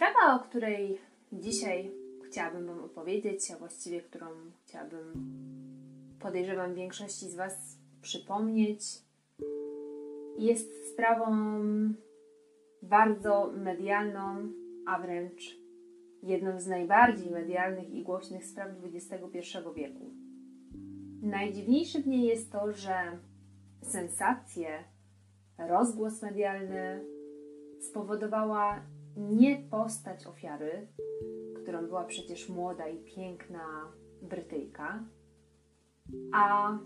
Sprawa, o której dzisiaj chciałabym Wam opowiedzieć, a właściwie którą chciałabym, podejrzewam, większości z Was przypomnieć, jest sprawą bardzo medialną, a wręcz jedną z najbardziej medialnych i głośnych spraw XXI wieku. Najdziwniejsze w niej jest to, że sensacje, rozgłos medialny spowodowała nie postać ofiary, którą była przecież młoda i piękna Brytyjka, a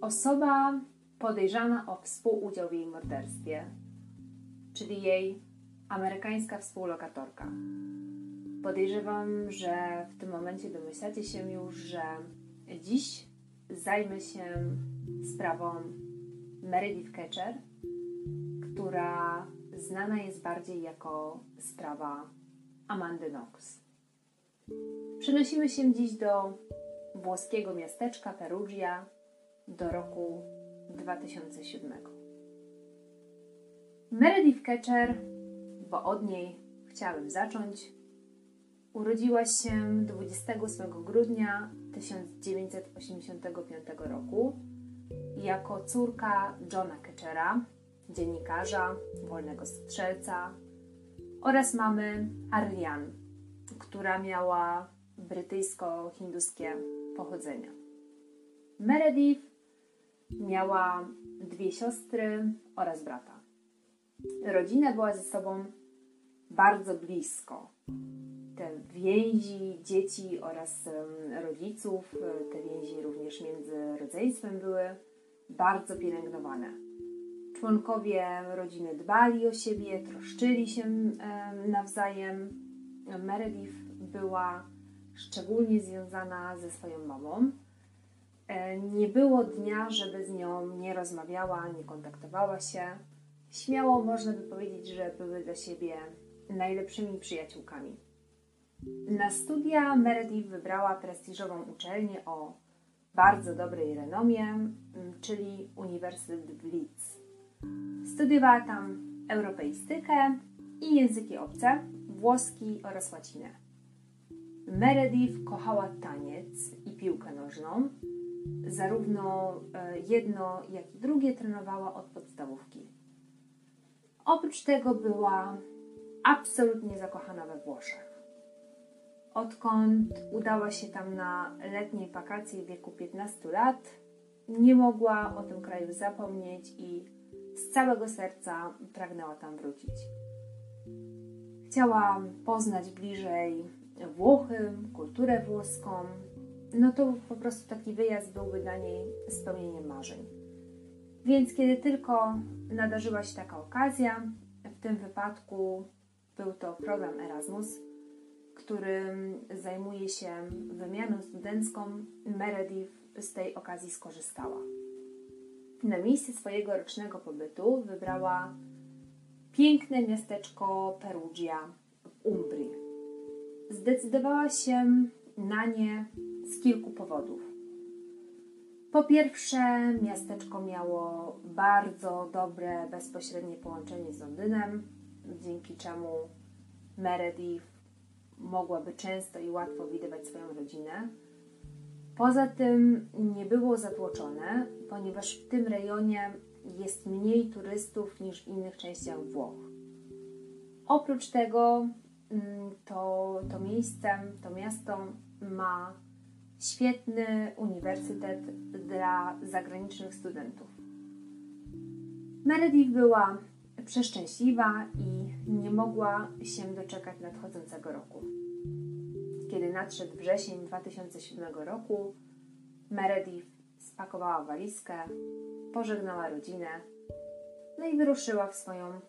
osoba podejrzana o współudział w jej morderstwie, czyli jej amerykańska współlokatorka. Podejrzewam, że w tym momencie domyślacie się już, że dziś zajmę się sprawą Meredith Catcher, która znana jest bardziej jako sprawa Amandy Knox. Przenosimy się dziś do włoskiego miasteczka Perugia do roku 2007. Meredith Catcher, bo od niej chciałem zacząć, urodziła się 28 grudnia 1985 roku jako córka Johna Catchera, dziennikarza, wolnego strzelca oraz mamy Ariane, która miała brytyjsko-hinduskie pochodzenie. Meredith miała dwie siostry oraz brata. Rodzina była ze sobą bardzo blisko. Te więzi dzieci oraz rodziców, te więzi również między rodzeństwem były bardzo pielęgnowane. Członkowie rodziny dbali o siebie, troszczyli się nawzajem. Meredith była szczególnie związana ze swoją mamą. E, nie było dnia, żeby z nią nie rozmawiała, nie kontaktowała się. Śmiało można by powiedzieć, że były dla siebie najlepszymi przyjaciółkami. Na studia Meredith wybrała prestiżową uczelnię o bardzo dobrej renomie, czyli Uniwersytet w Leeds. Studiowała tam europeistykę i języki obce, włoski oraz łacinę. Meredith kochała taniec i piłkę nożną. Zarówno e, jedno, jak i drugie trenowała od podstawówki. Oprócz tego była absolutnie zakochana we Włoszech. Odkąd udała się tam na letnie wakacje w wieku 15 lat, nie mogła o tym kraju zapomnieć i z całego serca pragnęła tam wrócić. Chciała poznać bliżej Włochy, kulturę włoską. No to po prostu taki wyjazd byłby dla niej spełnieniem marzeń. Więc kiedy tylko nadarzyła się taka okazja, w tym wypadku był to program Erasmus, którym zajmuje się wymianą studencką, Meredith z tej okazji skorzystała. Na miejsce swojego rocznego pobytu wybrała piękne miasteczko Perugia w Umbrii. Zdecydowała się na nie z kilku powodów. Po pierwsze, miasteczko miało bardzo dobre, bezpośrednie połączenie z Londynem, dzięki czemu Meredith mogłaby często i łatwo widywać swoją rodzinę. Poza tym nie było zatłoczone, ponieważ w tym rejonie jest mniej turystów niż w innych częściach Włoch. Oprócz tego mm, to, to miejsce, to miasto ma świetny uniwersytet dla zagranicznych studentów. Meredith była przeszczęśliwa i nie mogła się doczekać nadchodzącego roku. Kiedy nadszedł wrzesień 2007 roku, Meredith spakowała walizkę, pożegnała rodzinę, no i wyruszyła w swoją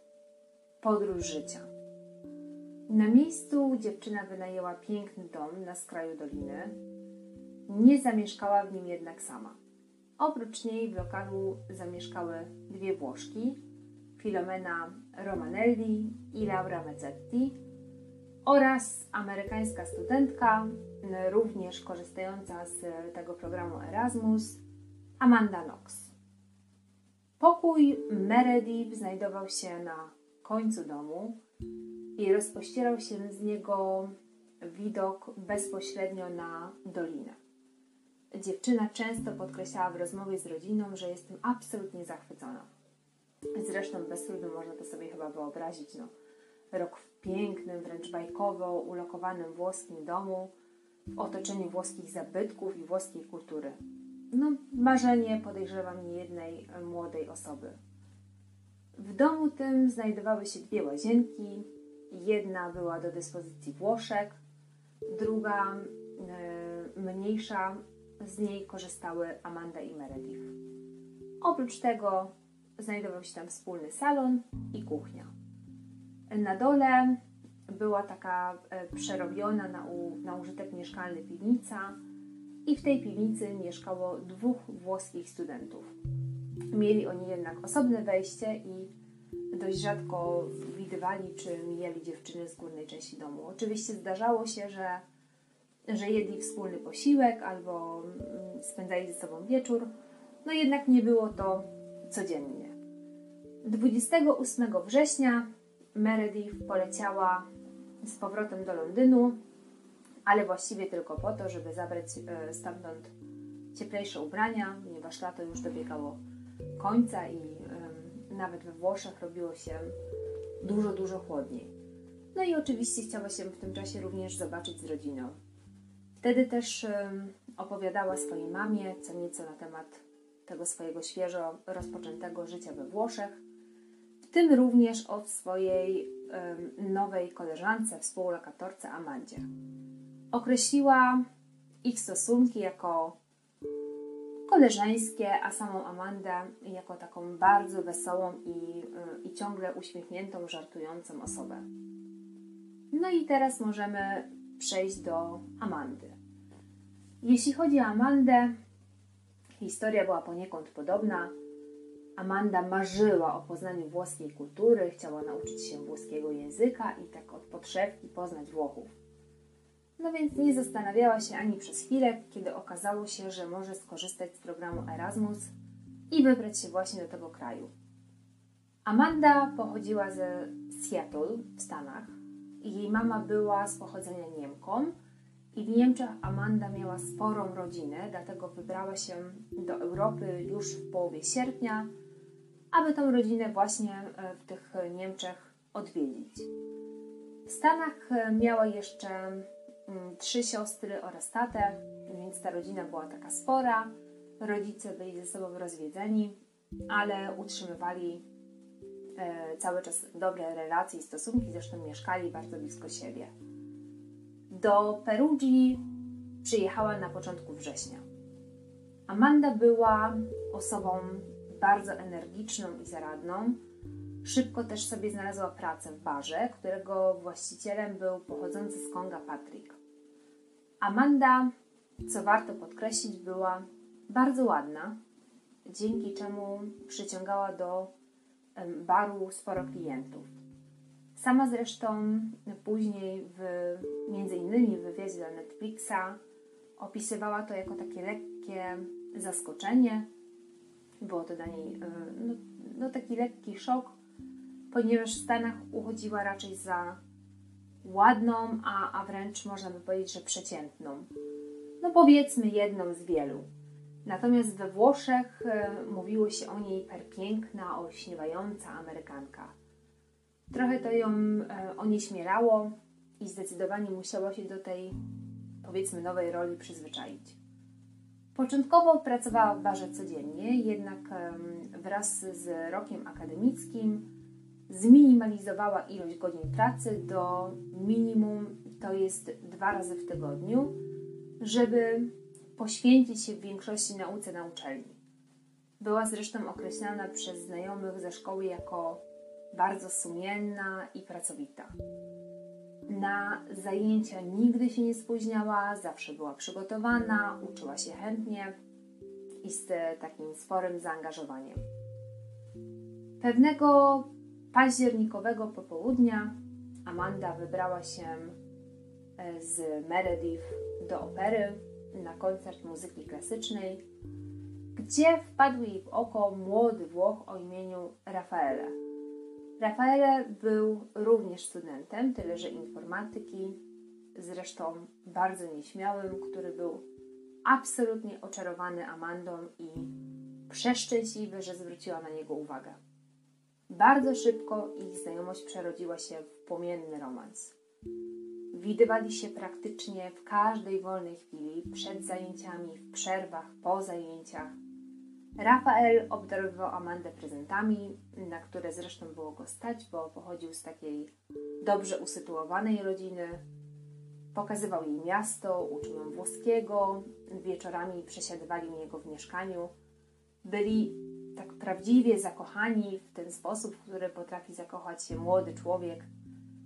podróż życia. Na miejscu dziewczyna wynajęła piękny dom na skraju doliny. Nie zamieszkała w nim jednak sama. Oprócz niej w lokalu zamieszkały dwie Włoszki, Filomena Romanelli i Laura Mezzetti oraz amerykańska studentka, również korzystająca z tego programu Erasmus, Amanda Knox. Pokój Meredith znajdował się na końcu domu. i rozpościerał się z niego widok bezpośrednio na dolinę. Dziewczyna często podkreślała w rozmowie z rodziną, że jest tym absolutnie zachwycona. Zresztą bez trudu można to sobie chyba wyobrazić. No. Rok w pięknym, wręcz bajkowo ulokowanym włoskim domu, w otoczeniu włoskich zabytków i włoskiej kultury. No, marzenie podejrzewam niejednej młodej osoby. W domu tym znajdowały się dwie łazienki. Jedna była do dyspozycji Włoszek, druga, e, mniejsza, z niej korzystały Amanda i Meredith. Oprócz tego znajdował się tam wspólny salon i kuchnia. Na dole była taka e, przerobiona na, u, na użytek mieszkalny piwnica i w tej piwnicy mieszkało dwóch włoskich studentów. Mieli oni jednak osobne wejście i dość rzadko widywali czy mijali dziewczyny z górnej części domu. Oczywiście zdarzało się, że, że jedli wspólny posiłek albo mm, spędzali ze sobą wieczór, no jednak nie było to codziennie. 28 września Meredith poleciała z powrotem do Londynu, ale właściwie tylko po to, żeby zabrać e, stamtąd cieplejsze ubrania, ponieważ lato już dobiegało końca i nawet we Włoszech robiło się dużo, dużo chłodniej. No i oczywiście chciała się w tym czasie również zobaczyć z rodziną. Wtedy też opowiadała swojej mamie co nieco na temat tego swojego świeżo rozpoczętego życia we Włoszech, w tym również o swojej nowej koleżance, współlokatorce Amandzie. Określiła ich stosunki jako koleżeńskie, a samą Amandę jako taką bardzo wesołą i, i ciągle uśmiechniętą, żartującą osobę. No i teraz możemy przejść do Amandy. Jeśli chodzi o Amandę, historia była poniekąd podobna. Amanda marzyła o poznaniu włoskiej kultury, chciała nauczyć się włoskiego języka i tak od podszewki poznać Włochów. No więc nie zastanawiała się ani przez chwilę, kiedy okazało się, że może skorzystać z programu Erasmus i wybrać się właśnie do tego kraju. Amanda pochodziła ze Seattle w Stanach jej mama była z pochodzenia Niemką i w Niemczech Amanda miała sporą rodzinę, dlatego wybrała się do Europy już w połowie sierpnia, aby tą rodzinę właśnie e, w tych Niemczech odwiedzić. W Stanach e, miała jeszcze Mm, trzy siostry oraz tatę, więc ta rodzina była taka spora. Rodzice byli ze sobą rozwiedzeni, ale utrzymywali e, cały czas dobre relacje i stosunki, zresztą mieszkali bardzo blisko siebie. Do Perugii przyjechała na początku września. Amanda była osobą bardzo energiczną i zaradną. Szybko też sobie znalazła pracę w barze, którego właścicielem był pochodzący z Konga Patrick. Amanda, co warto podkreślić, była bardzo ładna, dzięki czemu przyciągała do baru sporo klientów. Sama zresztą później, w, między innymi w wywiadzie dla Netflixa, opisywała to jako takie lekkie zaskoczenie. Było to dla niej e, no, no taki lekki szok, ponieważ w Stanach uchodziła raczej za ładną, a, a wręcz można by powiedzieć, że przeciętną. No powiedzmy jedną z wielu. Natomiast we Włoszech e, mówiło się o niej perpiękna, olśniewająca Amerykanka. Trochę to ją e, onieśmielało i zdecydowanie musiała się do tej, powiedzmy, nowej roli przyzwyczaić. Początkowo pracowała w barze codziennie, jednak wraz z rokiem akademickim zminimalizowała ilość godzin pracy do minimum, to jest dwa razy w tygodniu, żeby poświęcić się w większości nauce na uczelni. Była zresztą określana przez znajomych ze szkoły jako bardzo sumienna i pracowita. Na zajęcia nigdy się nie spóźniała, zawsze była przygotowana, uczyła się chętnie i z takim sporym zaangażowaniem. Pewnego październikowego popołudnia Amanda wybrała się e, z Meredith do opery na koncert muzyki klasycznej, gdzie wpadł jej w oko młody Włoch o imieniu Rafaele. Rafaele był również studentem, tyle że informatyki, zresztą bardzo nieśmiałym, który był absolutnie oczarowany Amandą i przeszczęśliwy, że zwróciła na niego uwagę. Bardzo szybko ich znajomość przerodziła się w płomienny romans. Widywali się praktycznie w każdej wolnej chwili, przed zajęciami, w przerwach, po zajęciach. Rafael obdarowywał Amandę prezentami, na które zresztą było go stać, bo pochodził z takiej dobrze usytuowanej rodziny. Pokazywał jej miasto, uczył ją włoskiego, wieczorami przesiadywali u w mieszkaniu. Byli tak prawdziwie zakochani w ten sposób, w który potrafi zakochać się młody człowiek,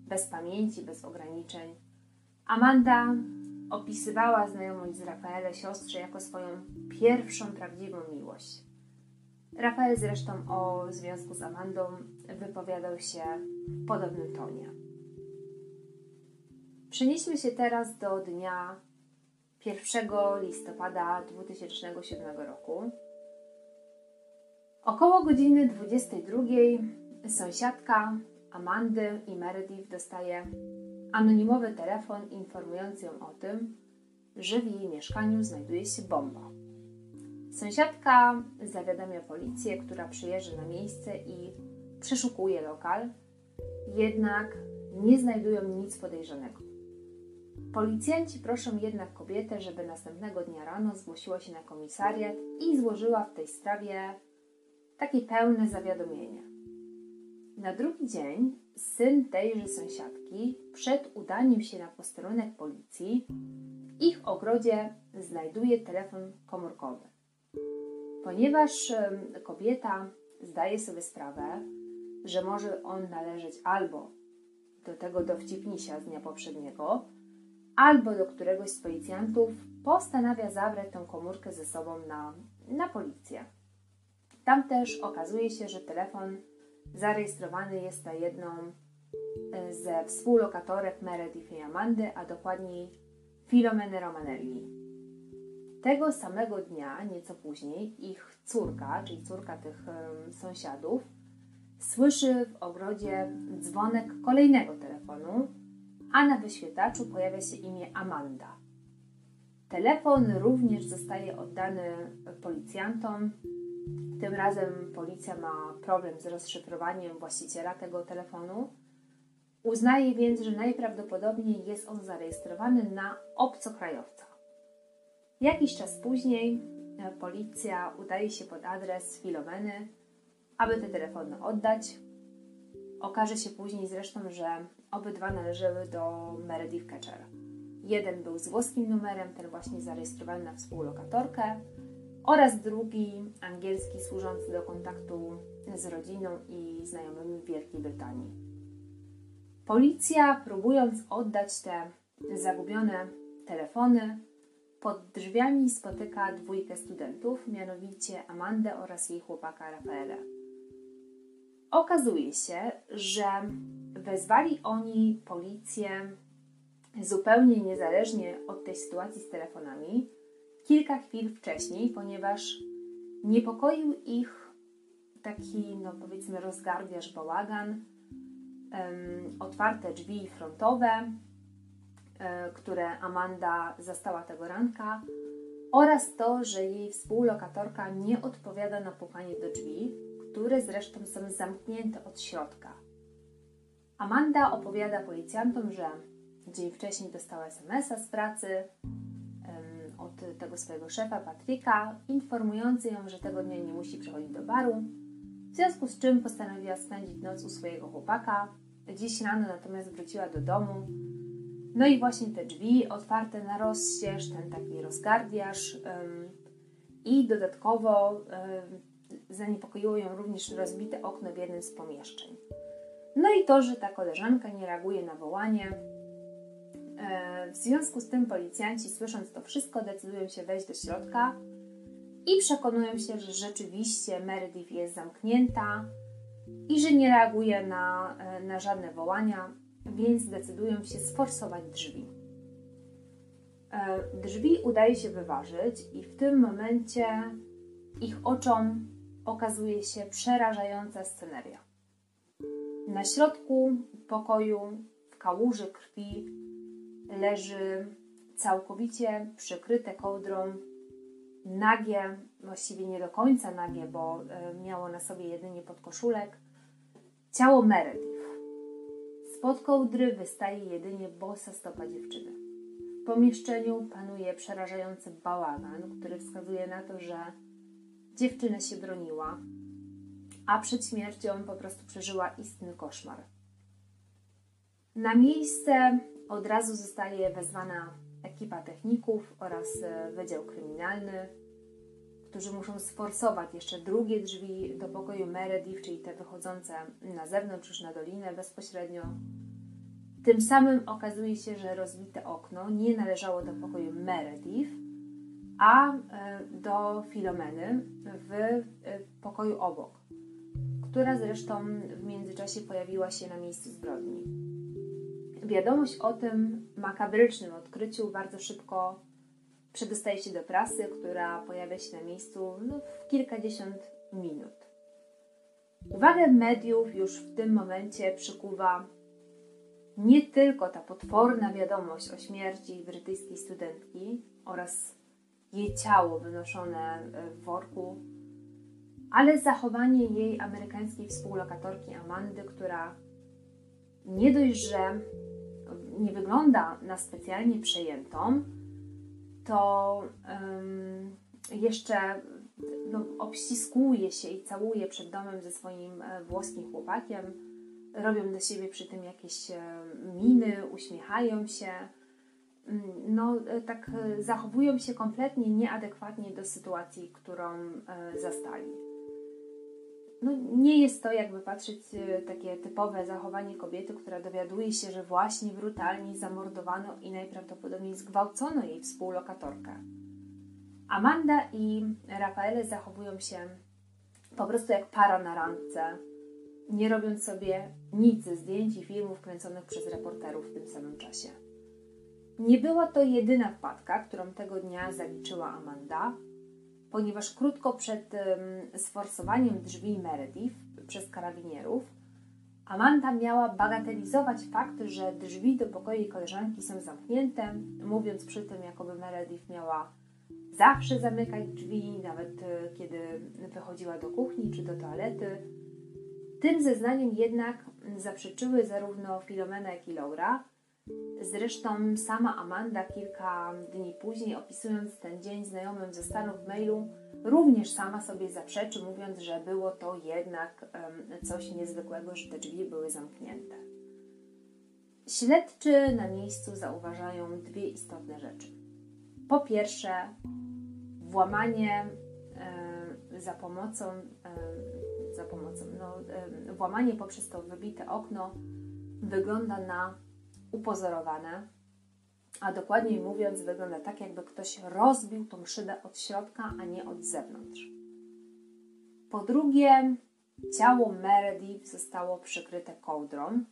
bez pamięci, bez ograniczeń. Amanda opisywała znajomość z Rafaelem siostrze jako swoją pierwszą prawdziwą miłość. Rafael zresztą o związku z Amandą wypowiadał się w podobnym tonie. Przenieśmy się teraz do dnia 1 listopada 2007 roku. Około godziny 22 sąsiadka Amandy i Meredith dostaje anonimowy telefon informujący ją o tym, że w jej mieszkaniu znajduje się bomba. Sąsiadka zawiadamia policję, która przyjeżdża na miejsce i przeszukuje lokal, jednak nie znajdują nic podejrzanego. Policjanci proszą jednak kobietę, żeby następnego dnia rano zgłosiła się na komisariat i złożyła w tej sprawie takie pełne zawiadomienie. Na drugi dzień syn tejże sąsiadki przed udaniem się na posterunek policji w ich ogrodzie znajduje telefon komórkowy. Ponieważ kobieta zdaje sobie sprawę, że może on należeć albo do tego dowcipnisia z dnia poprzedniego, albo do któregoś z policjantów, postanawia zabrać tę komórkę ze sobą na, na policję. Tam też okazuje się, że telefon zarejestrowany jest na jedną e, ze współlokatorek Meredith i Amandy, a dokładniej Filomeny Romanelli. Tego samego dnia, nieco później, ich córka, czyli córka tych um, sąsiadów, słyszy w ogrodzie dzwonek kolejnego telefonu, a na wyświetlaczu pojawia się imię Amanda. Telefon również zostaje oddany policjantom. Tym razem policja ma problem z rozszyfrowaniem właściciela tego telefonu. Uznaje więc, że najprawdopodobniej jest on zarejestrowany na obcokrajowca. Jakiś czas później e, policja udaje się pod adres Filomeny, aby te telefony oddać. Okaże się później zresztą, że obydwa należały do Meredith Catcher. Jeden był z włoskim numerem, ten właśnie zarejestrowany na współlokatorkę, oraz drugi angielski służący do kontaktu z rodziną i znajomymi w Wielkiej Brytanii. Policja, próbując oddać te zagubione telefony, pod drzwiami spotyka dwójkę studentów, mianowicie Amandę oraz jej chłopaka Rafaela. Okazuje się, że wezwali oni policję zupełnie niezależnie od tej sytuacji z telefonami kilka chwil wcześniej, ponieważ niepokoił ich taki, no powiedzmy, rozgardiasz bałagan, otwarte drzwi frontowe, um, które Amanda zastała tego ranka, oraz to, że jej współlokatorka nie odpowiada na pukanie do drzwi, które zresztą są zamknięte od środka. Amanda opowiada policjantom, że dzień wcześniej dostała SMS-a z pracy tego swojego szefa Patryka, informujący ją, że tego dnia nie musi przychodzić do baru, w związku z czym postanowiła spędzić noc u swojego chłopaka. Dziś rano natomiast wróciła do domu. No i właśnie te drzwi otwarte na rozścież, ten taki rozgardiaż um, i dodatkowo um, zaniepokoiło ją również rozbite okno w jednym z pomieszczeń. No i to, że ta koleżanka nie reaguje na wołanie. E, w związku z tym policjanci, słysząc to wszystko, decydują się wejść do środka i przekonują się, że rzeczywiście Meredith jest zamknięta i że nie reaguje na, e, na żadne wołania, więc decydują się sforsować drzwi. E, drzwi udaje się wyważyć i w tym momencie ich oczom okazuje się przerażająca sceneria. Na środku pokoju, w kałuży krwi, leży całkowicie przykryte kołdrą, nagie, właściwie nie do końca nagie, bo e, miało na sobie jedynie podkoszulek, ciało Meredith. Spod kołdry wystaje jedynie bosa stopa dziewczyny. W pomieszczeniu panuje przerażający bałagan, który wskazuje na to, że dziewczyna się broniła, a przed śmiercią po prostu przeżyła istny koszmar. Na miejsce od razu zostaje wezwana ekipa techników oraz e, Wydział Kryminalny, którzy muszą sforsować jeszcze drugie drzwi do pokoju Meredith, czyli te wychodzące na zewnątrz, już na dolinę bezpośrednio. Tym samym okazuje się, że rozbite okno nie należało do pokoju Meredith, a e, do Filomeny w e, pokoju obok, która zresztą w międzyczasie pojawiła się na miejscu zbrodni. Wiadomość o tym makabrycznym odkryciu bardzo szybko przedostaje się do prasy, która pojawia się na miejscu no, w kilkadziesiąt minut. Uwagę mediów już w tym momencie przykuwa nie tylko ta potworna wiadomość o śmierci brytyjskiej studentki oraz jej ciało wynoszone w worku, ale zachowanie jej amerykańskiej współlokatorki Amandy, która nie dość, że nie wygląda na specjalnie przejętą, to um, jeszcze no, się i całuje przed domem ze swoim e, włoskim chłopakiem. Robią do siebie przy tym jakieś e, miny, uśmiechają się. Mm, no, e, tak zachowują się kompletnie nieadekwatnie do sytuacji, którą zastali no, nie jest to, jakby patrzeć, e, takie typowe zachowanie kobiety, która dowiaduje się, że właśnie brutalnie zamordowano i najprawdopodobniej zgwałcono jej współlokatorkę. Amanda i Rafaele zachowują się po prostu jak para na randce, nie robiąc sobie nic ze zdjęć i filmów kręconych przez reporterów w tym samym czasie. Nie była to jedyna wpadka, którą tego dnia zaliczyła Amanda ponieważ krótko przed sforsowaniem drzwi Meredith przez karabinierów, Amanda miała bagatelizować fakt, że drzwi do pokoju koleżanki są zamknięte, mówiąc przy tym, jakoby Meredith miała zawsze zamykać drzwi, nawet e, kiedy wychodziła do kuchni czy do toalety. Tym zeznaniem jednak zaprzeczyły zarówno Filomena, jak i Laura, Zresztą sama Amanda kilka dni później, opisując ten dzień znajomym ze Stanów w mailu, również sama sobie zaprzeczy, mówiąc, że było to jednak coś niezwykłego, że te drzwi były zamknięte. Śledczy na miejscu zauważają dwie istotne rzeczy. Po pierwsze, włamanie za pomocą, za pomocą no, włamanie poprzez to wybite okno wygląda na upozorowane, a dokładniej mówiąc, wygląda tak, jakby ktoś rozbił tą szybę od środka, a nie od zewnątrz. Po drugie, ciało Meredith zostało przykryte kołdrą,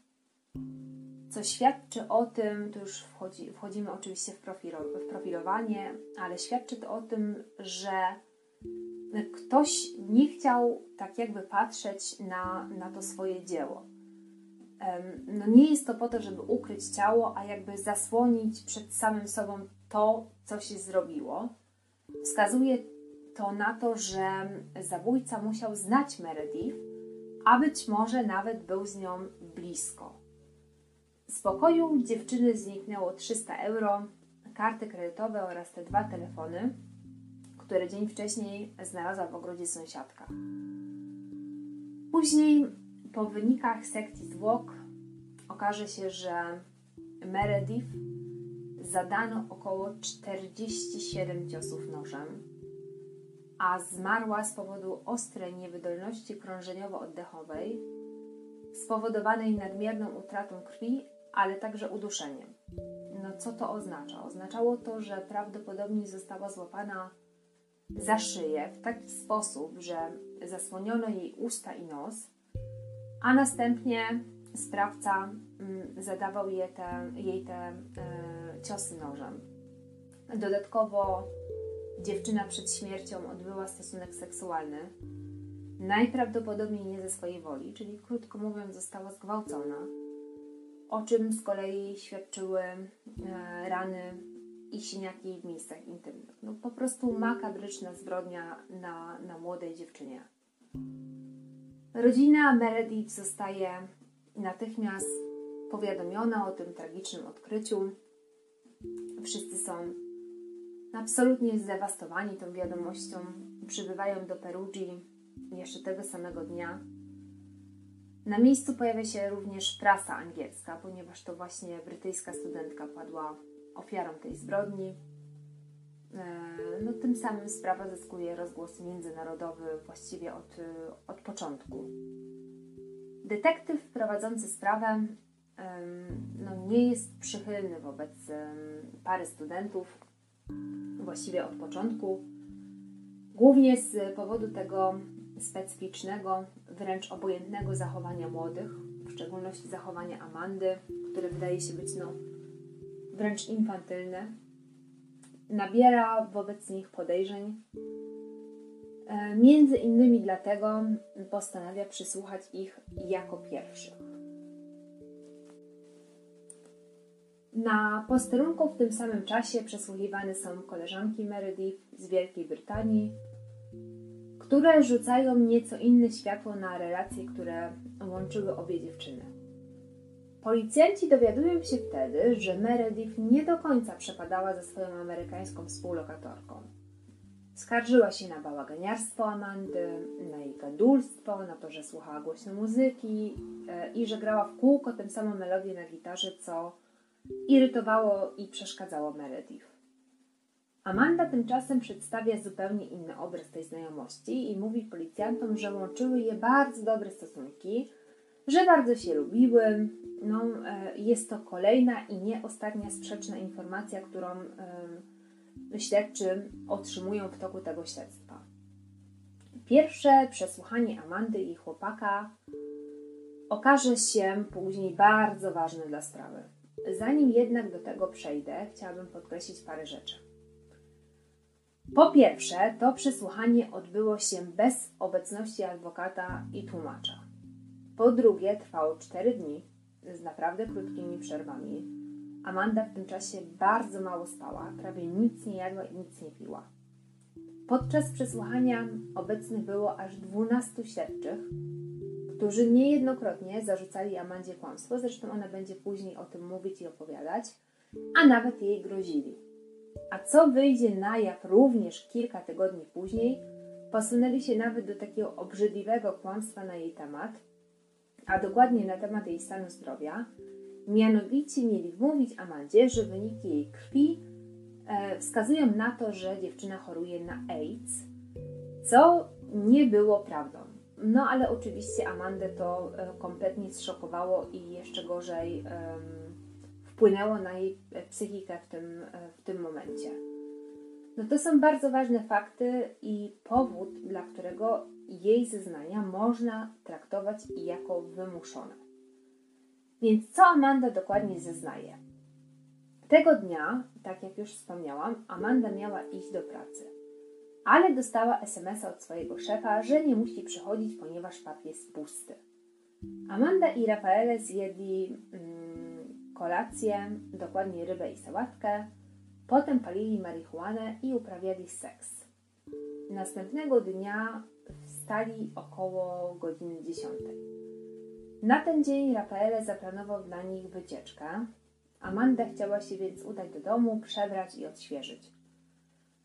co świadczy o tym, tu już wchodzi, wchodzimy oczywiście w, profilo, w profilowanie, ale świadczy to o tym, że ktoś nie chciał tak jakby patrzeć na, na to swoje dzieło no nie jest to po to, żeby ukryć ciało, a jakby zasłonić przed samym sobą to, co się zrobiło. Wskazuje to na to, że zabójca musiał znać Meredith, a być może nawet był z nią blisko. Z pokoju dziewczyny zniknęło 300 euro, karty kredytowe oraz te dwa telefony, które dzień wcześniej znalazła w ogrodzie sąsiadka. Później po wynikach sekcji zwłok okaże się, że Meredith zadano około 47 ciosów nożem, a zmarła z powodu ostrej niewydolności krążeniowo-oddechowej, spowodowanej nadmierną utratą krwi, ale także uduszeniem. No co to oznacza? Oznaczało to, że prawdopodobnie została złapana za szyję w taki sposób, że zasłoniono jej usta i nos, a następnie sprawca mm, zadawał jej te, jej te e, ciosy nożem. Dodatkowo dziewczyna przed śmiercią odbyła stosunek seksualny najprawdopodobniej nie ze swojej woli, czyli krótko mówiąc, została zgwałcona, o czym z kolei świadczyły e, rany i siniaki w miejscach intymnych. No, po prostu makabryczna zbrodnia na, na młodej dziewczynie. Rodzina Meredith zostaje natychmiast powiadomiona o tym tragicznym odkryciu. Wszyscy są absolutnie zdewastowani tą wiadomością. Przybywają do Perugii jeszcze tego samego dnia. Na miejscu pojawia się również prasa angielska, ponieważ to właśnie brytyjska studentka padła ofiarą tej zbrodni. E, no, tym samym sprawa zyskuje rozgłos międzynarodowy właściwie od, od początku. Detektyw prowadzący sprawę no, nie jest przychylny wobec pary studentów, właściwie od początku, głównie z powodu tego specyficznego, wręcz obojętnego zachowania młodych, w szczególności zachowania Amandy, które wydaje się być no, wręcz infantylne. Nabiera wobec nich podejrzeń. E, między innymi dlatego postanawia przysłuchać ich jako pierwszych. Na posterunku w tym samym czasie przesłuchiwane są koleżanki Meredith z Wielkiej Brytanii, które rzucają nieco inne światło na relacje, które łączyły obie dziewczyny. Policjanci dowiadują się wtedy, że Meredith nie do końca przepadała ze swoją amerykańską współlokatorką. Skarżyła się na bałaganiarstwo Amandy, na jej gadulstwo, na to, że słuchała głośno muzyki e, i że grała w kółko tę samą melodię na gitarze, co irytowało i przeszkadzało Meredith. Amanda tymczasem przedstawia zupełnie inny obraz tej znajomości i mówi policjantom, że łączyły je bardzo dobre stosunki, że bardzo się lubiły. No, e, jest to kolejna i nie ostatnia sprzeczna informacja, którą śledczy otrzymują w toku tego śledztwa. Pierwsze przesłuchanie Amandy i chłopaka okaże się później bardzo ważne dla sprawy. Zanim jednak do tego przejdę, chciałabym podkreślić parę rzeczy. Po pierwsze, to przesłuchanie odbyło się bez obecności adwokata i tłumacza. Po drugie, trwało 4 dni z naprawdę krótkimi przerwami. Amanda w tym czasie bardzo mało spała, prawie nic nie jadła i nic nie piła. Podczas przesłuchania obecnych było aż 12 śledczych, którzy niejednokrotnie zarzucali Amandzie kłamstwo, zresztą ona będzie później o tym mówić i opowiadać, a nawet jej grozili. A co wyjdzie na jaw również kilka tygodni później, posunęli się nawet do takiego obrzydliwego kłamstwa na jej temat, a dokładnie na temat jej stanu zdrowia. Mianowicie mieli wmówić Amandzie, że wyniki jej krwi e, wskazują na to, że dziewczyna choruje na AIDS, co nie było prawdą. No ale oczywiście Amandę to e, kompletnie zszokowało i jeszcze gorzej wpłynęło na jej psychikę w tym, e, w tym momencie. No to są bardzo ważne fakty i powód, dla którego jej zeznania można traktować jako wymuszone. Więc co Amanda dokładnie zeznaje? Tego dnia, tak jak już wspomniałam, Amanda miała iść do pracy ale dostała sms od swojego szefa, że nie musi przychodzić, ponieważ pub jest pusty. Amanda i Rafaele zjedli mm, kolację, dokładnie rybę i sałatkę, potem palili marihuanę i uprawiali seks. Następnego dnia wstali około godziny 10. Na ten dzień Rafaele zaplanował dla nich wycieczkę. Amanda chciała się więc udać do domu, przebrać i odświeżyć.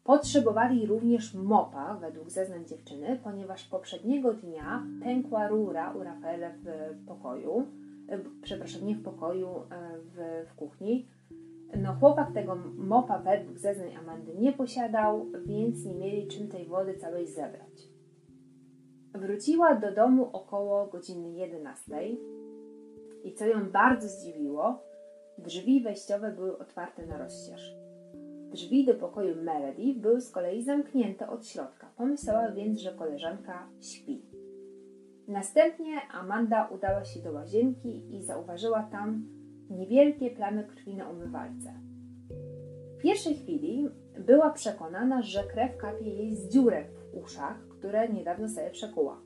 Potrzebowali również mopa, według zeznań dziewczyny, ponieważ poprzedniego dnia pękła rura u Rafaela w pokoju, e, przepraszam, nie w pokoju, e, w, w kuchni. No, chłopak tego mopa według zeznań Amandy nie posiadał, więc nie mieli czym tej wody całej zebrać. Wróciła do domu około godziny 11 i co ją bardzo zdziwiło, drzwi wejściowe były otwarte na rozścież. Drzwi do pokoju Melody były z kolei zamknięte od środka. Pomyślała więc, że koleżanka śpi. Następnie Amanda udała się do łazienki i zauważyła tam niewielkie plamy krwi na umywalce. W pierwszej chwili była przekonana, że krew kapie jej z dziurek w uszach, które niedawno sobie przekuła.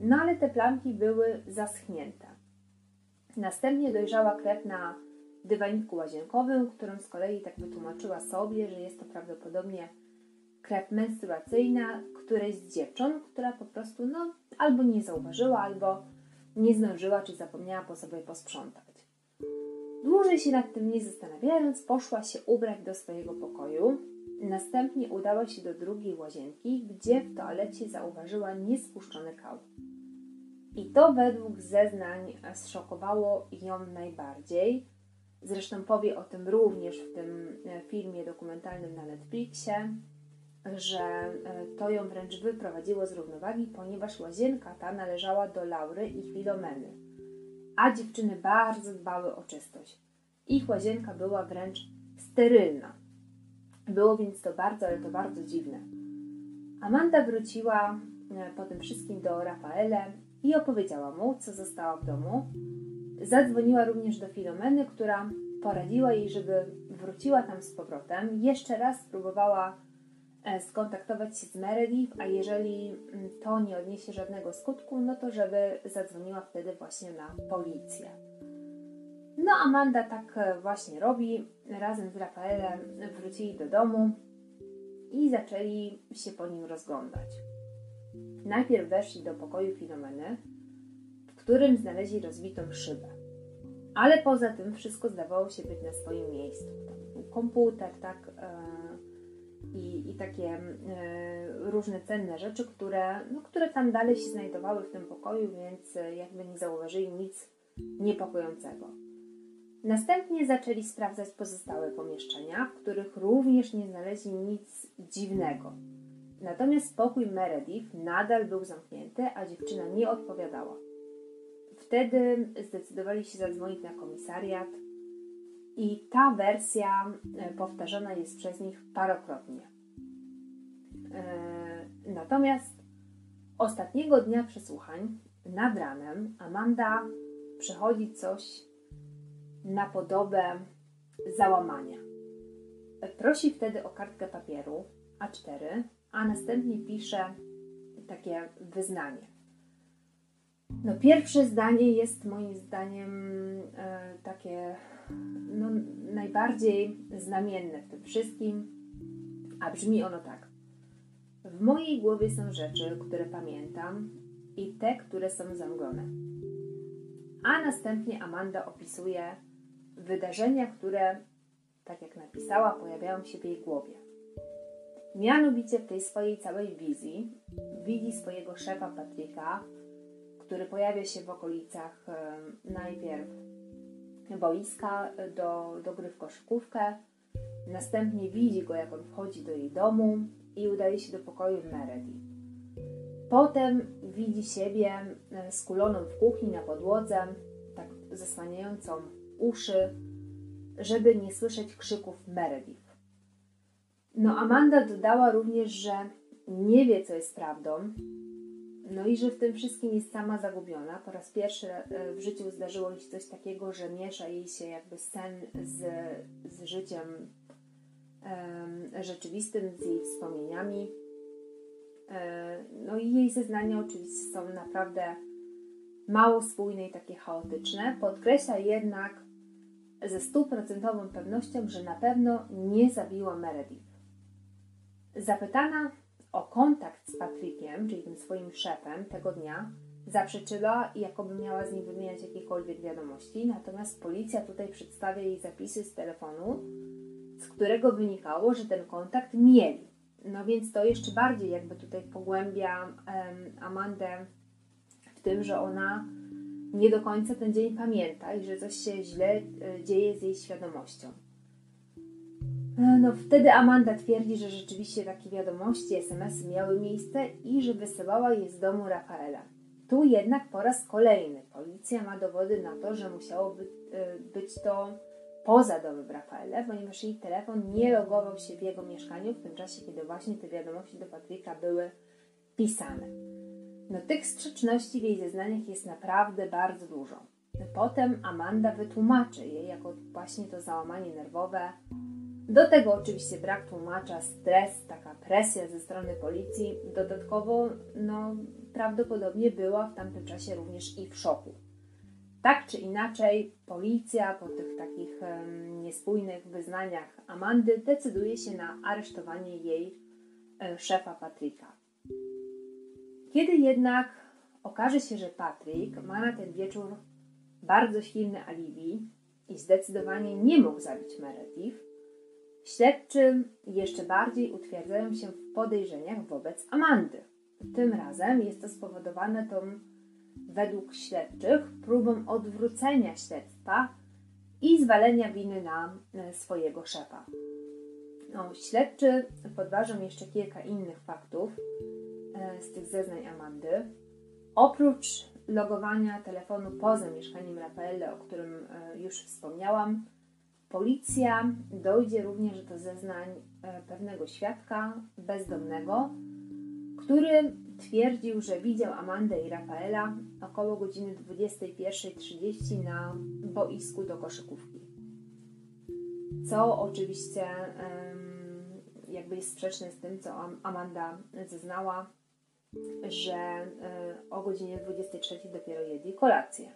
No ale te plamki były zaschnięte. Następnie dojrzała krew na dywaniku łazienkowym, którą z kolei tak wytłumaczyła sobie, że jest to prawdopodobnie krew menstruacyjna którejś z dziewcząt, która po prostu no, albo nie zauważyła, albo nie zdążyła, czy zapomniała po sobie posprzątać. Dłużej się nad tym nie zastanawiając, poszła się ubrać do swojego pokoju. Następnie udała się do drugiej łazienki, gdzie w toalecie zauważyła niespuszczony kał. I to według zeznań zszokowało ją najbardziej. Zresztą powie o tym również w tym e, filmie dokumentalnym na Netflixie, że e, to ją wręcz wyprowadziło z równowagi, ponieważ łazienka ta należała do Laury i Filomeny, a dziewczyny bardzo dbały o czystość. Ich łazienka była wręcz sterylna. Było więc to bardzo, ale to bardzo dziwne. Amanda wróciła e, po tym wszystkim do Rafaele i opowiedziała mu, co została w domu. Zadzwoniła również do Filomeny, która poradziła jej, żeby wróciła tam z powrotem. Jeszcze raz spróbowała e, skontaktować się z Meredith, a jeżeli mm, to nie odniesie żadnego skutku, no to żeby zadzwoniła wtedy właśnie na policję. No, Amanda tak e, właśnie robi. Razem z Rafaelem wrócili do domu i zaczęli się po nim rozglądać. Najpierw weszli do pokoju Filomeny, w którym znaleźli rozbitą szybę. Ale poza tym wszystko zdawało się być na swoim miejscu. komputer, tak, e, i, takie e, różne cenne rzeczy, które, no, które tam dalej się znajdowały w tym pokoju, więc jakby nie zauważyli nic niepokojącego. Następnie zaczęli sprawdzać pozostałe pomieszczenia, w których również nie znaleźli nic dziwnego. Natomiast pokój Meredith nadal był zamknięty, a dziewczyna nie odpowiadała. Wtedy zdecydowali się zadzwonić na komisariat i ta wersja e, powtarzana jest przez nich parokrotnie. E, natomiast ostatniego dnia przesłuchań nad ranem Amanda przechodzi coś na podobę załamania. Prosi wtedy o kartkę papieru A4, a następnie pisze takie wyznanie. No, pierwsze zdanie jest moim zdaniem e, takie no, najbardziej znamienne w tym wszystkim, a brzmi ono tak. W mojej głowie są rzeczy, które pamiętam i te, które są zamglone. A następnie Amanda opisuje wydarzenia, które, tak jak napisała, pojawiają się w jej głowie. Mianowicie w tej swojej całej wizji widzi swojego szefa Patryka, który pojawia się w okolicach najpierw boiska do, do gry w koszykówkę, następnie widzi go, jak on wchodzi do jej domu i udaje się do pokoju Meredith. Potem widzi siebie skuloną w kuchni na podłodze, tak zasłaniającą uszy, żeby nie słyszeć krzyków Meredith. No, Amanda dodała również, że nie wie, co jest prawdą, no i że w tym wszystkim jest sama zagubiona. Po raz pierwszy e, w życiu zdarzyło jej się coś takiego, że miesza jej się jakby sen z, z życiem rzeczywistym, z jej wspomnieniami. E, no i jej zeznania oczywiście są naprawdę mało spójne i takie chaotyczne. Podkreśla jednak ze stuprocentową pewnością, że na pewno nie zabiła Meredith. Zapytana o kontakt z Patrykiem, czyli tym swoim szefem tego dnia, zaprzeczyła, jakoby miała z nim wymieniać jakiekolwiek wiadomości, natomiast policja tutaj przedstawia jej zapisy z telefonu, z którego wynikało, że ten kontakt mieli. No więc to jeszcze bardziej jakby tutaj pogłębia um, Amandę w tym, że ona nie do końca ten dzień pamięta i że coś się źle e, dzieje z jej świadomością. E, no wtedy Amanda twierdzi, że rzeczywiście takie wiadomości, SMS-y miały miejsce i że wysyłała je z domu Rafaela. Tu jednak po raz kolejny policja ma dowody na to, że musiało e, być to poza domem Rafaela, ponieważ jej telefon nie logował się w jego mieszkaniu w tym czasie, kiedy właśnie te wiadomości do Patryka były pisane. No tych sprzeczności w jej zeznaniach jest naprawdę bardzo dużo. Potem Amanda wytłumaczy jej jako właśnie to załamanie nerwowe, Do tego oczywiście brak tłumacza, stres, taka presja ze strony policji. Dodatkowo, no, prawdopodobnie była w tamtym czasie również i w szoku. Tak czy inaczej, policja po tych takich um, niespójnych wyznaniach Amandy decyduje się na aresztowanie jej e, szefa Patryka. Kiedy jednak okaże się, że Patryk ma na ten wieczór bardzo silne alibi i zdecydowanie nie mógł zabić Meredith, śledczy jeszcze bardziej utwierdzają się w podejrzeniach wobec Amandy. Tym razem jest to spowodowane tą, według śledczych, próbą odwrócenia śledztwa i zwalenia winy na e, swojego szefa. No, śledczy podważą jeszcze kilka innych faktów z tych zeznań Amandy. Oprócz logowania telefonu poza mieszkaniem Rafaele, o którym e, już wspomniałam, policja dojdzie również do zeznań pewnego świadka bezdomnego, który twierdził, że widział Amandę i Rafaela około godziny 21.30 na boisku do koszykówki. Co oczywiście jakby jest sprzeczne z tym, co Amanda zeznała, że e, o godzinie 23 dopiero jedli kolację.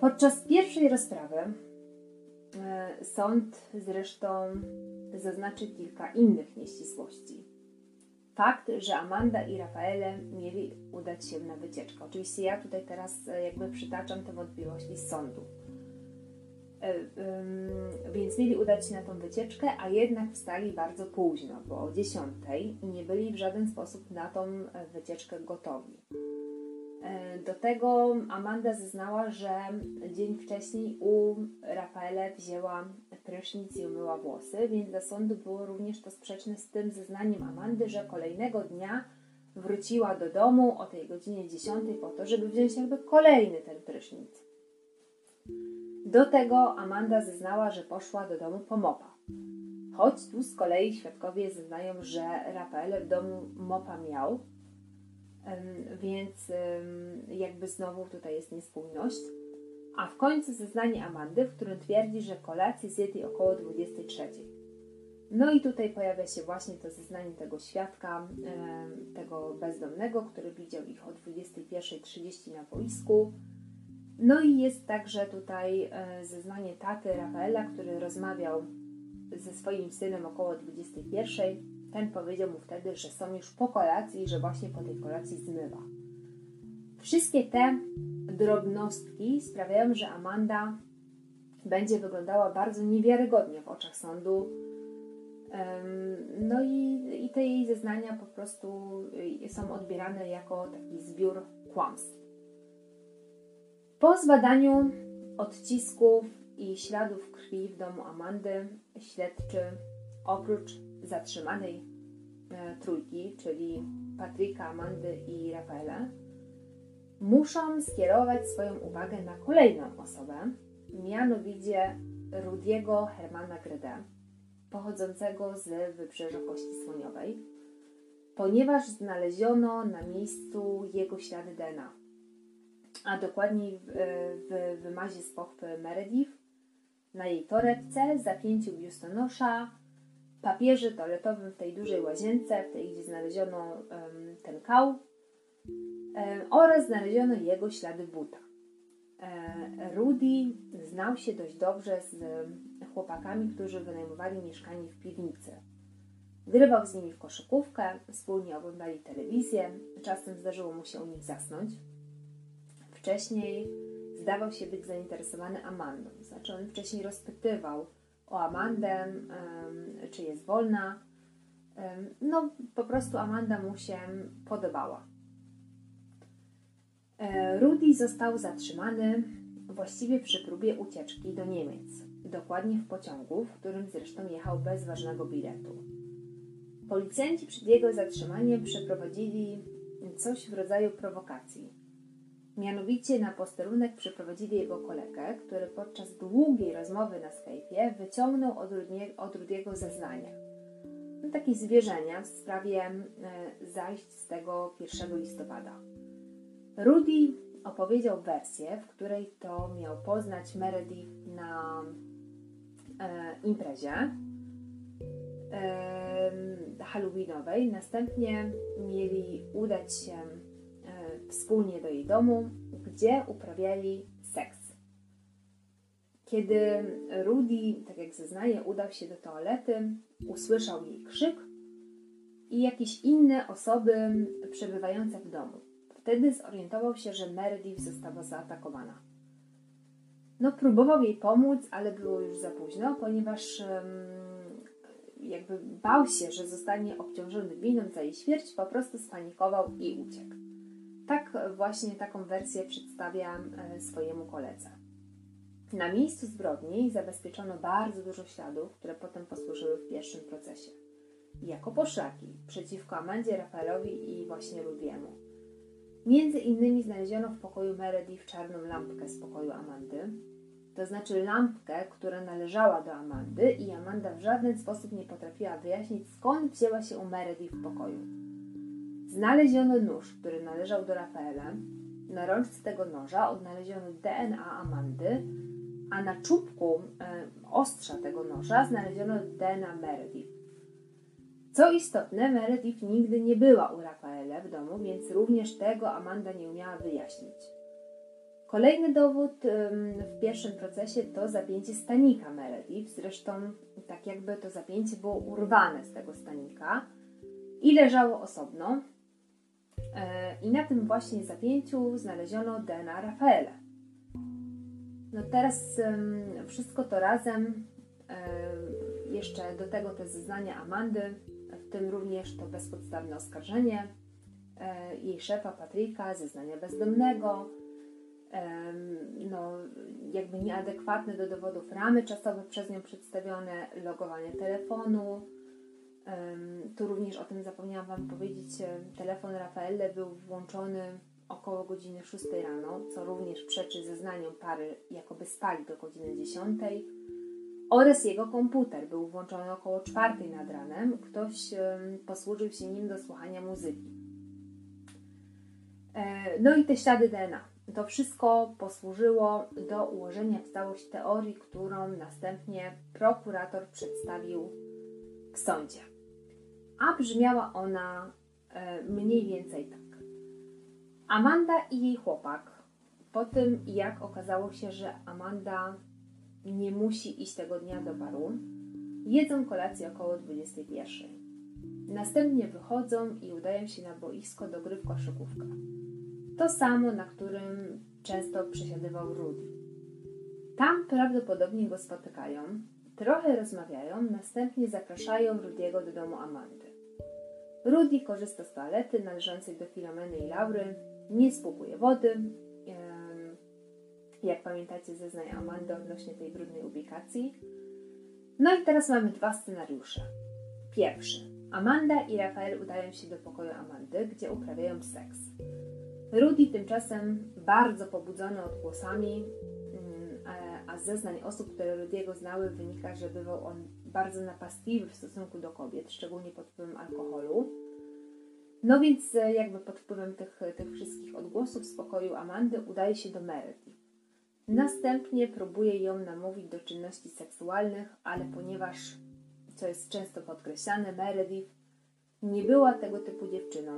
Podczas pierwszej rozprawy e, sąd zresztą zaznaczy kilka innych nieścisłości fakt, że Amanda i Rafaele mieli udać się na wycieczkę. Oczywiście ja tutaj teraz e, jakby przytaczam te wątpliwości z sądu. E, więc mieli udać się na tą wycieczkę, a jednak wstali bardzo późno, bo o 10 i nie byli w żaden sposób na tą e, wycieczkę gotowi. Do tego Amanda zeznała, że dzień wcześniej u Rafaele wzięła prysznic i umyła włosy, więc dla sądu było również to sprzeczne z tym zeznaniem Amandy, że kolejnego dnia wróciła do domu o tej godzinie 10 po to, żeby wziąć jakby kolejny ten prysznic. Do tego Amanda zeznała, że poszła do domu po mopa. Choć tu z kolei świadkowie zeznają, że Rafael w domu mopa miał, więc jakby znowu tutaj jest niespójność. A w końcu zeznanie Amandy, w którym twierdzi, że kolację zjedli około 23. No i tutaj pojawia się właśnie to zeznanie tego świadka, tego bezdomnego, który widział ich o 21.30 na boisku. No i jest także tutaj e, zeznanie taty Rafaela, który rozmawiał ze swoim synem około 21.00 ten powiedział mu wtedy, że są już po kolacji i że właśnie po tej kolacji zmywa. Wszystkie te drobnostki sprawiają, że Amanda będzie wyglądała bardzo niewiarygodnie w oczach sądu. No i, i te jej zeznania po prostu y, są odbierane jako taki zbiór kłamstw. Po zbadaniu odcisków i śladów krwi w domu Amandy, śledczy oprócz zatrzymanej e, trójki, czyli Patryka, Amandy i Rafaela, muszą skierować swoją uwagę na kolejną osobę, mianowicie Rudiego Hermana Grede, pochodzącego z wybrzeża Kości Słoniowej, ponieważ znaleziono na miejscu jego ślady DNA, a dokładniej w, w wymazie z pochwy Meredith, na jej torebce, zapięciu biustonosza, papierze toaletowym w tej dużej łazience, w tej, gdzie znaleziono um, ten kał um, oraz znaleziono jego ślady buta. E, Rudy znał się dość dobrze z chłopakami, którzy wynajmowali mieszkanie w piwnicy. Grywał z nimi w koszykówkę, wspólnie oglądali telewizję, czasem zdarzyło mu się u nich zasnąć. Wcześniej zdawał się być zainteresowany Amandą, znaczy on wcześniej rozpytywał o Amandę, czy jest wolna. No, po prostu Amanda mu się podobała. E, Rudy został zatrzymany właściwie przy próbie ucieczki do Niemiec, dokładnie w pociągu, w którym zresztą jechał bez ważnego biletu. Policjanci przed jego zatrzymaniem przeprowadzili coś w rodzaju prowokacji. Mianowicie na posterunek przyprowadzili jego kolegę, który podczas długiej rozmowy na Skype'ie wyciągnął od, Rudiego, od Rudiego zeznania. No, takie zwierzenia w sprawie e, zajść z tego 1 listopada. Rudy opowiedział wersję, w której to miał poznać Meredith na imprezie halloweenowej. Następnie mieli udać się wspólnie do jej domu, gdzie uprawiali seks. Kiedy Rudy, tak jak zeznaje, udał się do toalety, usłyszał jej krzyk i jakieś inne osoby przebywające w domu. Wtedy zorientował się, że Meredith została zaatakowana. No, próbował jej pomóc, ale było już za późno, ponieważ jakby bał się, że zostanie obciążony winą za jej śmierć, po prostu spanikował i uciekł. Tak właśnie taką wersję przedstawia e, swojemu koledze. Na miejscu zbrodni zabezpieczono bardzo dużo śladów, które potem posłużyły w pierwszym procesie. Jako poszlaki przeciwko Amandzie Rafaelowi i właśnie Rudiemu. Między innymi znaleziono w pokoju Meredith czarną lampkę z pokoju Amandy, to znaczy lampkę, która należała do Amandy i Amanda w żaden sposób nie potrafiła wyjaśnić, skąd wzięła się u Meredith w pokoju. Znaleziono nóż, który należał do Rafaela. Na rączce tego noża odnaleziono DNA Amandy, a na czubku e, ostrza tego noża znaleziono DNA Meredith. Co istotne, Meredith nigdy nie była u Rafaela w domu, więc również tego Amanda nie umiała wyjaśnić. Kolejny dowód w pierwszym procesie to zapięcie stanika Meredith. Zresztą tak jakby to zapięcie było urwane z tego stanika i leżało osobno. E, I na tym właśnie zapięciu znaleziono DNA Rafaela. No teraz wszystko to razem, jeszcze do tego te zeznania Amandy, w tym również to bezpodstawne oskarżenie e, jej szefa Patryka, zeznania bezdomnego, no, jakby nieadekwatne do dowodów ramy czasowe przez nią przedstawione, logowanie telefonu. Tu również o tym zapomniałam Wam powiedzieć. Telefon Rafaelle był włączony około godziny 6 rano, co również przeczy zeznaniom pary, jakoby spali do godziny 10. Oraz jego komputer był włączony około 4 nad ranem. Ktoś posłużył się nim do słuchania muzyki. E, no i te ślady DNA. To wszystko posłużyło do ułożenia w całość teorii, którą następnie prokurator przedstawił w sądzie. A brzmiała ona e, mniej więcej tak. Amanda i jej chłopak, po tym jak okazało się, że Amanda nie musi iść tego dnia do baru, jedzą kolację około 21. Następnie wychodzą i udają się na boisko do gry w koszykówkę. To samo, na którym często przesiadywał Rudy. Tam prawdopodobnie go spotykają, trochę rozmawiają, następnie zapraszają Rudiego do domu Amandy. Rudy korzysta z toalety należącej do Filomeny i Laury, nie spłukuje wody. Jak pamiętacie, zeznań Amandy odnośnie tej brudnej ubikacji. No i teraz mamy dwa scenariusze. Pierwszy. Amanda i Rafael udają się do pokoju Amandy, gdzie uprawiają seks. Rudy tymczasem bardzo pobudzony odgłosami, mm, a z zeznań osób, które Rudiego znały, wynika, że bywał on bardzo napastliwy w stosunku do kobiet, szczególnie pod wpływem alkoholu. No więc e, jakby pod wpływem tych, tych wszystkich odgłosów z pokoju Amandy udaje się do Meredith. Następnie próbuje ją namówić do czynności seksualnych, ale ponieważ, co jest często podkreślane, Meredith nie była tego typu dziewczyną,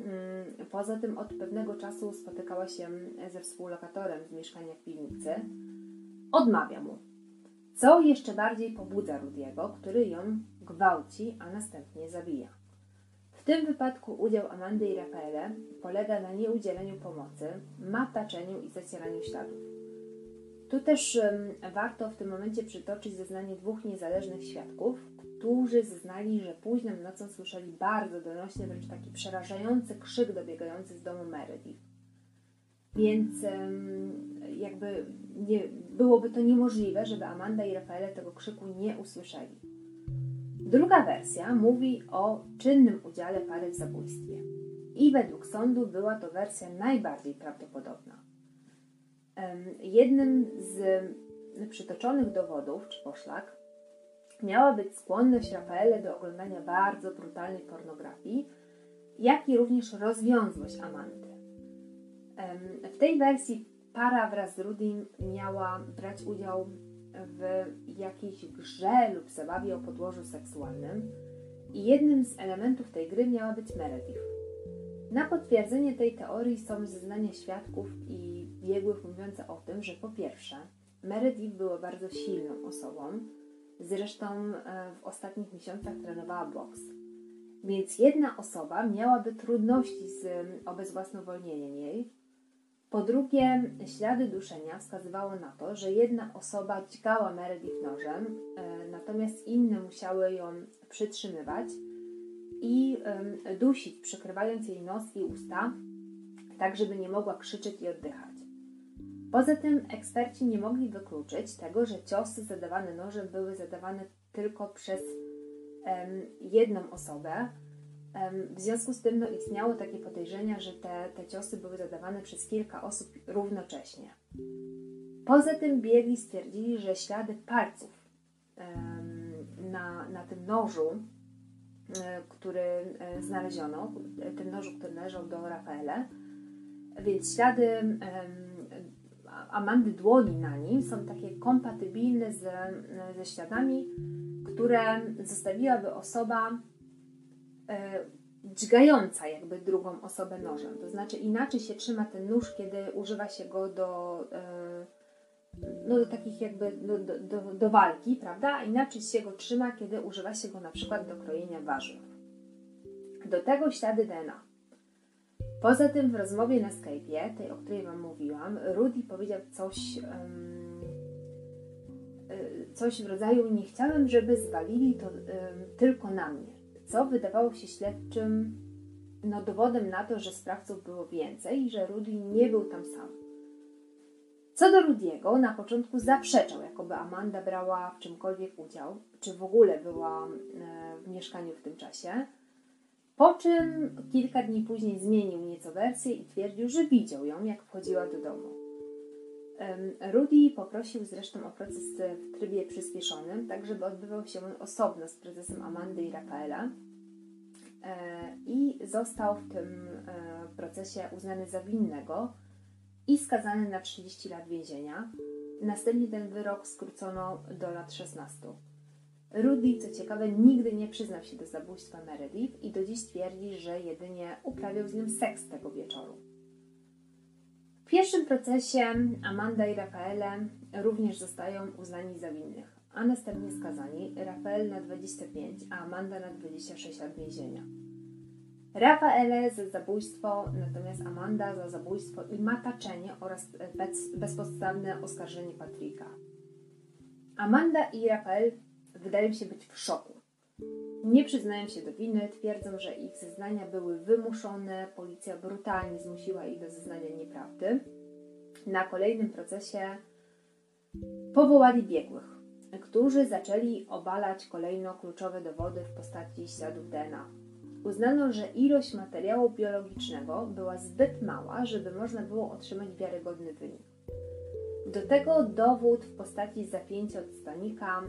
Mm, poza tym od pewnego czasu spotykała się ze współlokatorem z mieszkania w piwnicy. Odmawia mu, co jeszcze bardziej pobudza Rudiego, który ją gwałci, a następnie zabija. W tym wypadku udział Amandy i Rafaele polega na nieudzieleniu pomocy, mataczeniu i zacieraniu śladów. Tu też um, warto w tym momencie przytoczyć zeznanie dwóch niezależnych świadków, którzy zeznali, że późną nocą słyszeli bardzo donośny, wręcz taki przerażający krzyk dobiegający z domu Meredith. Więc jakby nie, byłoby to niemożliwe, żeby Amanda i Rafaele tego krzyku nie usłyszeli. Druga wersja mówi o czynnym udziale pary w zabójstwie. I według sądu była to wersja najbardziej prawdopodobna. Jednym z przytoczonych dowodów, czy poszlak, miała być skłonność Rafaele do oglądania bardzo brutalnej pornografii, jak i również rozwiązłość Amandy. W tej wersji para wraz z Rudim miała brać udział w jakiejś grze lub zabawie o podłożu seksualnym i jednym z elementów tej gry miała być Meredith. Na potwierdzenie tej teorii są zeznania świadków i biegłych mówiące o tym, że po pierwsze, Meredith była bardzo silną osobą, zresztą e, w ostatnich miesiącach trenowała boks. Więc jedna osoba miałaby trudności z obezwłasnowolnieniem jej. Po drugie, ślady duszenia wskazywało na to, że jedna osoba dźgała Meredith nożem, e, natomiast inne musiały ją przytrzymywać i dusić, przykrywając jej nos i usta, tak żeby nie mogła krzyczeć i oddychać. Poza tym eksperci nie mogli wykluczyć tego, że ciosy zadawane nożem były zadawane tylko przez jedną osobę. W związku z tym no, istniało takie podejrzenia, że te, te ciosy były zadawane przez kilka osób równocześnie. Poza tym biegli stwierdzili, że ślady palców na, na tym nożu E, który e, znaleziono, tym nożu, który należał do Rafaela. Więc ślady Amandy dłoni na nim są takie kompatybilne z, ze śladami, które zostawiłaby osoba dźgająca jakby drugą osobę nożem. To znaczy inaczej się trzyma ten nóż, kiedy używa się go do no, do takich jakby do, do, do, do walki, prawda? A inaczej się go trzyma, kiedy używa się go na przykład do krojenia warzyw. Do tego ślady DNA. Poza tym w rozmowie na Skype'ie, tej o której Wam mówiłam, Rudy powiedział coś, um, coś w rodzaju nie chciałem, żeby zwalili to um, tylko na mnie, co wydawało się śledczym no, dowodem na to, że sprawców było więcej i że Rudy nie był tam sam. Co do Rudiego, na początku zaprzeczał, jakoby Amanda brała w czymkolwiek udział, czy w ogóle była e, w mieszkaniu w tym czasie. Po czym kilka dni później zmienił nieco wersję i twierdził, że widział ją, jak wchodziła do domu. Rudy poprosił zresztą o proces w trybie przyspieszonym, tak żeby odbywał się on osobno z prezesem Amandy i Rafaela. E, I został w tym e, procesie uznany za winnego i skazany na 30 lat więzienia. Następnie ten wyrok skrócono do lat 16. Rudy, co ciekawe, nigdy nie przyznał się do zabójstwa Meredith i do dziś twierdzi, że jedynie uprawiał z nią seks tego wieczoru. W pierwszym procesie Amanda i Rafaele również zostają uznani za winnych, a następnie skazani Rafael na 25, a Amanda na 26 lat więzienia. Rafaele za zabójstwo, natomiast Amanda za zabójstwo i mataczenie oraz bez, bezpodstawne oskarżenie Patryka. Amanda i Rafael wydają się być w szoku. Nie przyznają się do winy, twierdzą, że ich zeznania były wymuszone, policja brutalnie zmusiła ich do zeznania nieprawdy. Na kolejnym procesie powołali biegłych, którzy zaczęli obalać kolejno kluczowe dowody w postaci śladów DNA. Uznano, że ilość materiału biologicznego była zbyt mała, żeby można było otrzymać wiarygodny wynik. Do tego dowód w postaci zapięcia od stanika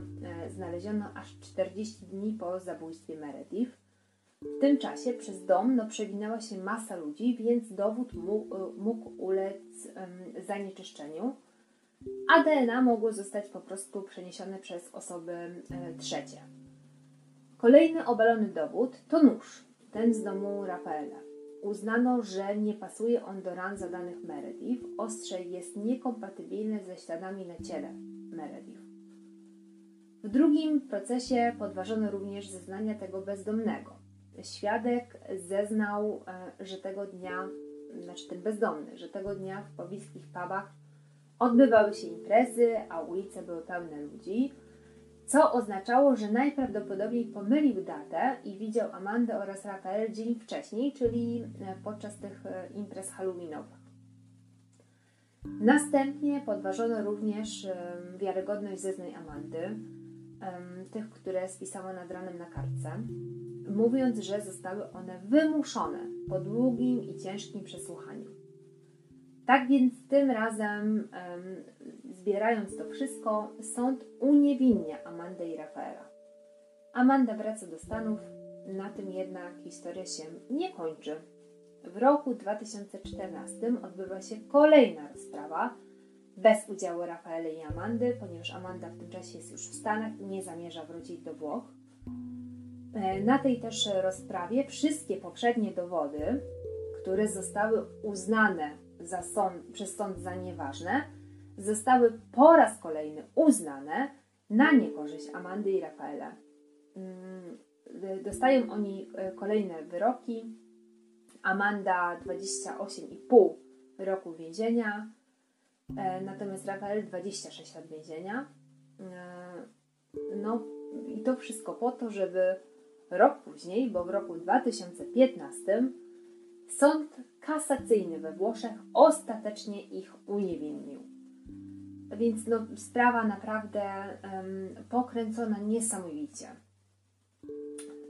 e, znaleziono aż 40 dni po zabójstwie Meredith. W tym czasie przez dom no, przewinęła się masa ludzi, więc dowód mógł, e, mógł ulec zanieczyszczeniu, a DNA mogło zostać po prostu przeniesione przez osoby e, trzecie. Kolejny obalony dowód to nóż, ten z domu Rafaela. Uznano, że nie pasuje on do ran zadanych Meredith. Ostrze jest niekompatybilne ze śladami na ciele Meredith. W drugim procesie podważono również zeznania tego bezdomnego. Świadek zeznał, e, że tego dnia, znaczy ten bezdomny, że tego dnia w pobliskich pubach odbywały się imprezy, a ulice były pełne ludzi co oznaczało, że najprawdopodobniej pomylił datę i widział Amandę oraz Rafael dzień wcześniej, czyli e, podczas tych e, imprez halloweenowych. Następnie podważono również wiarygodność zeznań Amandy, tych, które spisała nad ranem na kartce, mówiąc, że zostały one wymuszone po długim i ciężkim przesłuchaniu. Tak więc tym razem Zbierając to wszystko, sąd uniewinnia Amandę i Rafaela. Amanda wraca do Stanów, na tym jednak historia się nie kończy. W roku 2014 odbywa się kolejna rozprawa, bez udziału Rafaela i Amandy, ponieważ Amanda w tym czasie jest już w Stanach i nie zamierza wrócić do Włoch. E, na tej też rozprawie wszystkie poprzednie dowody, które zostały uznane sąd, przez sąd za nieważne, zostały po raz kolejny uznane na niekorzyść Amandy i Rafaela. Mm, dostają oni e, kolejne wyroki. Amanda 28,5 roku więzienia, e, natomiast Rafael 26 lat więzienia. No i to wszystko po to, żeby Rok później, bo w roku 2015, sąd kasacyjny we Włoszech ostatecznie ich uniewinnił. Więc no, sprawa naprawdę um, pokręcona niesamowicie.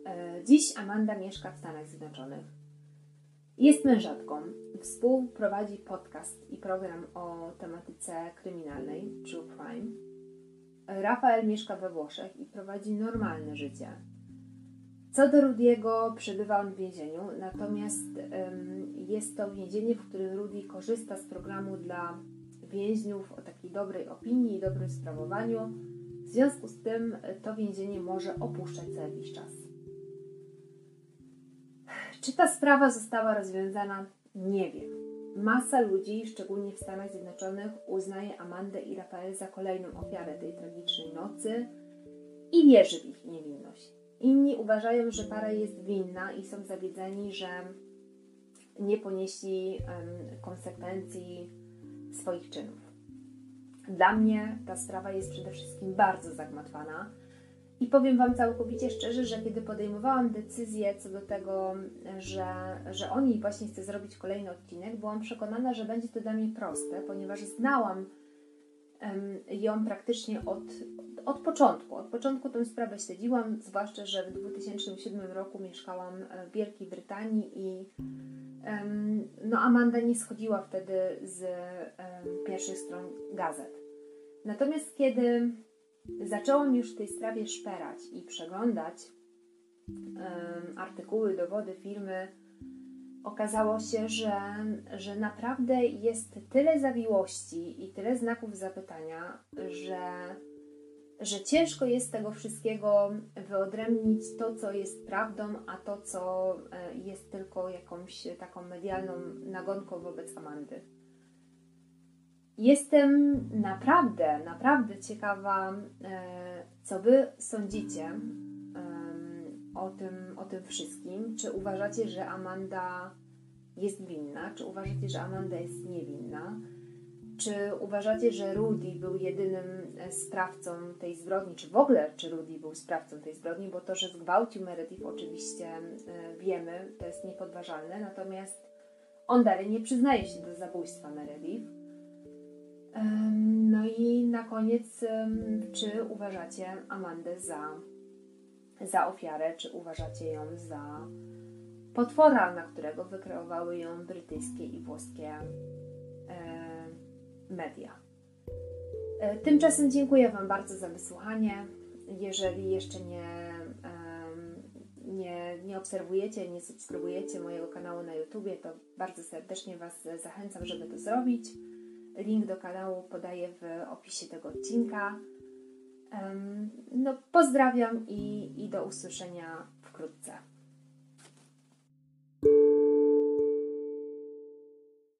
E, dziś Amanda mieszka w Stanach Zjednoczonych. Jest mężatką, współprowadzi podcast i program o tematyce kryminalnej, True Crime. Rafael mieszka we Włoszech i prowadzi normalne życie co do Rudiego, przebywa on w więzieniu, natomiast um, jest to więzienie, w którym Rudy korzysta z programu dla więźniów o takiej dobrej opinii i dobrym sprawowaniu. W związku z tym to więzienie może opuszczać co jakiś czas. Czy ta sprawa została rozwiązana? Nie wiem. Masa ludzi, szczególnie w Stanach Zjednoczonych, uznaje Amandę i Rafael za kolejną ofiarę tej tragicznej nocy i wierzy w ich niewinność. Inni uważają, że para jest winna i są zawiedzeni, że nie ponieśli um, konsekwencji swoich czynów. Dla mnie ta sprawa jest przede wszystkim bardzo zagmatwana. I powiem Wam całkowicie szczerze, że kiedy podejmowałam decyzję co do tego, że, że oni właśnie chce zrobić kolejny odcinek, byłam przekonana, że będzie to dla mnie proste, ponieważ znałam ją praktycznie od, od początku. Od początku tę sprawę śledziłam, zwłaszcza, że w 2007 roku mieszkałam w Wielkiej Brytanii i no, Amanda nie schodziła wtedy z pierwszych stron gazet. Natomiast kiedy zaczęłam już w tej sprawie szperać i przeglądać artykuły, dowody, filmy, okazało się, że, że naprawdę jest tyle zawiłości i tyle znaków zapytania, że, że ciężko jest z tego wszystkiego wyodrębnić to, co jest prawdą, a to, co e, jest tylko jakąś taką medialną nagonką wobec Amandy. Jestem naprawdę, naprawdę ciekawa, e, co Wy sądzicie o tym, o tym wszystkim. Czy uważacie, że Amanda jest winna? Czy uważacie, że Amanda jest niewinna? Czy uważacie, że Rudy był jedynym e, sprawcą tej zbrodni? Czy w ogóle, czy Rudy był sprawcą tej zbrodni? Bo to, że zgwałcił Meredith, oczywiście e, wiemy, to jest niepodważalne, natomiast on dalej nie przyznaje się do zabójstwa Meredith. No i na koniec, czy uważacie Amandę za za ofiarę, czy uważacie ją za potwora, na którego wykreowały ją brytyjskie i włoskie e, media. E, tymczasem dziękuję Wam bardzo za wysłuchanie. Jeżeli jeszcze nie, nie, nie obserwujecie, nie subskrybujecie mojego kanału na YouTubie, to bardzo serdecznie Was zachęcam, żeby to zrobić. Link do kanału podaję w opisie tego odcinka. No, pozdrawiam i, i do usłyszenia wkrótce.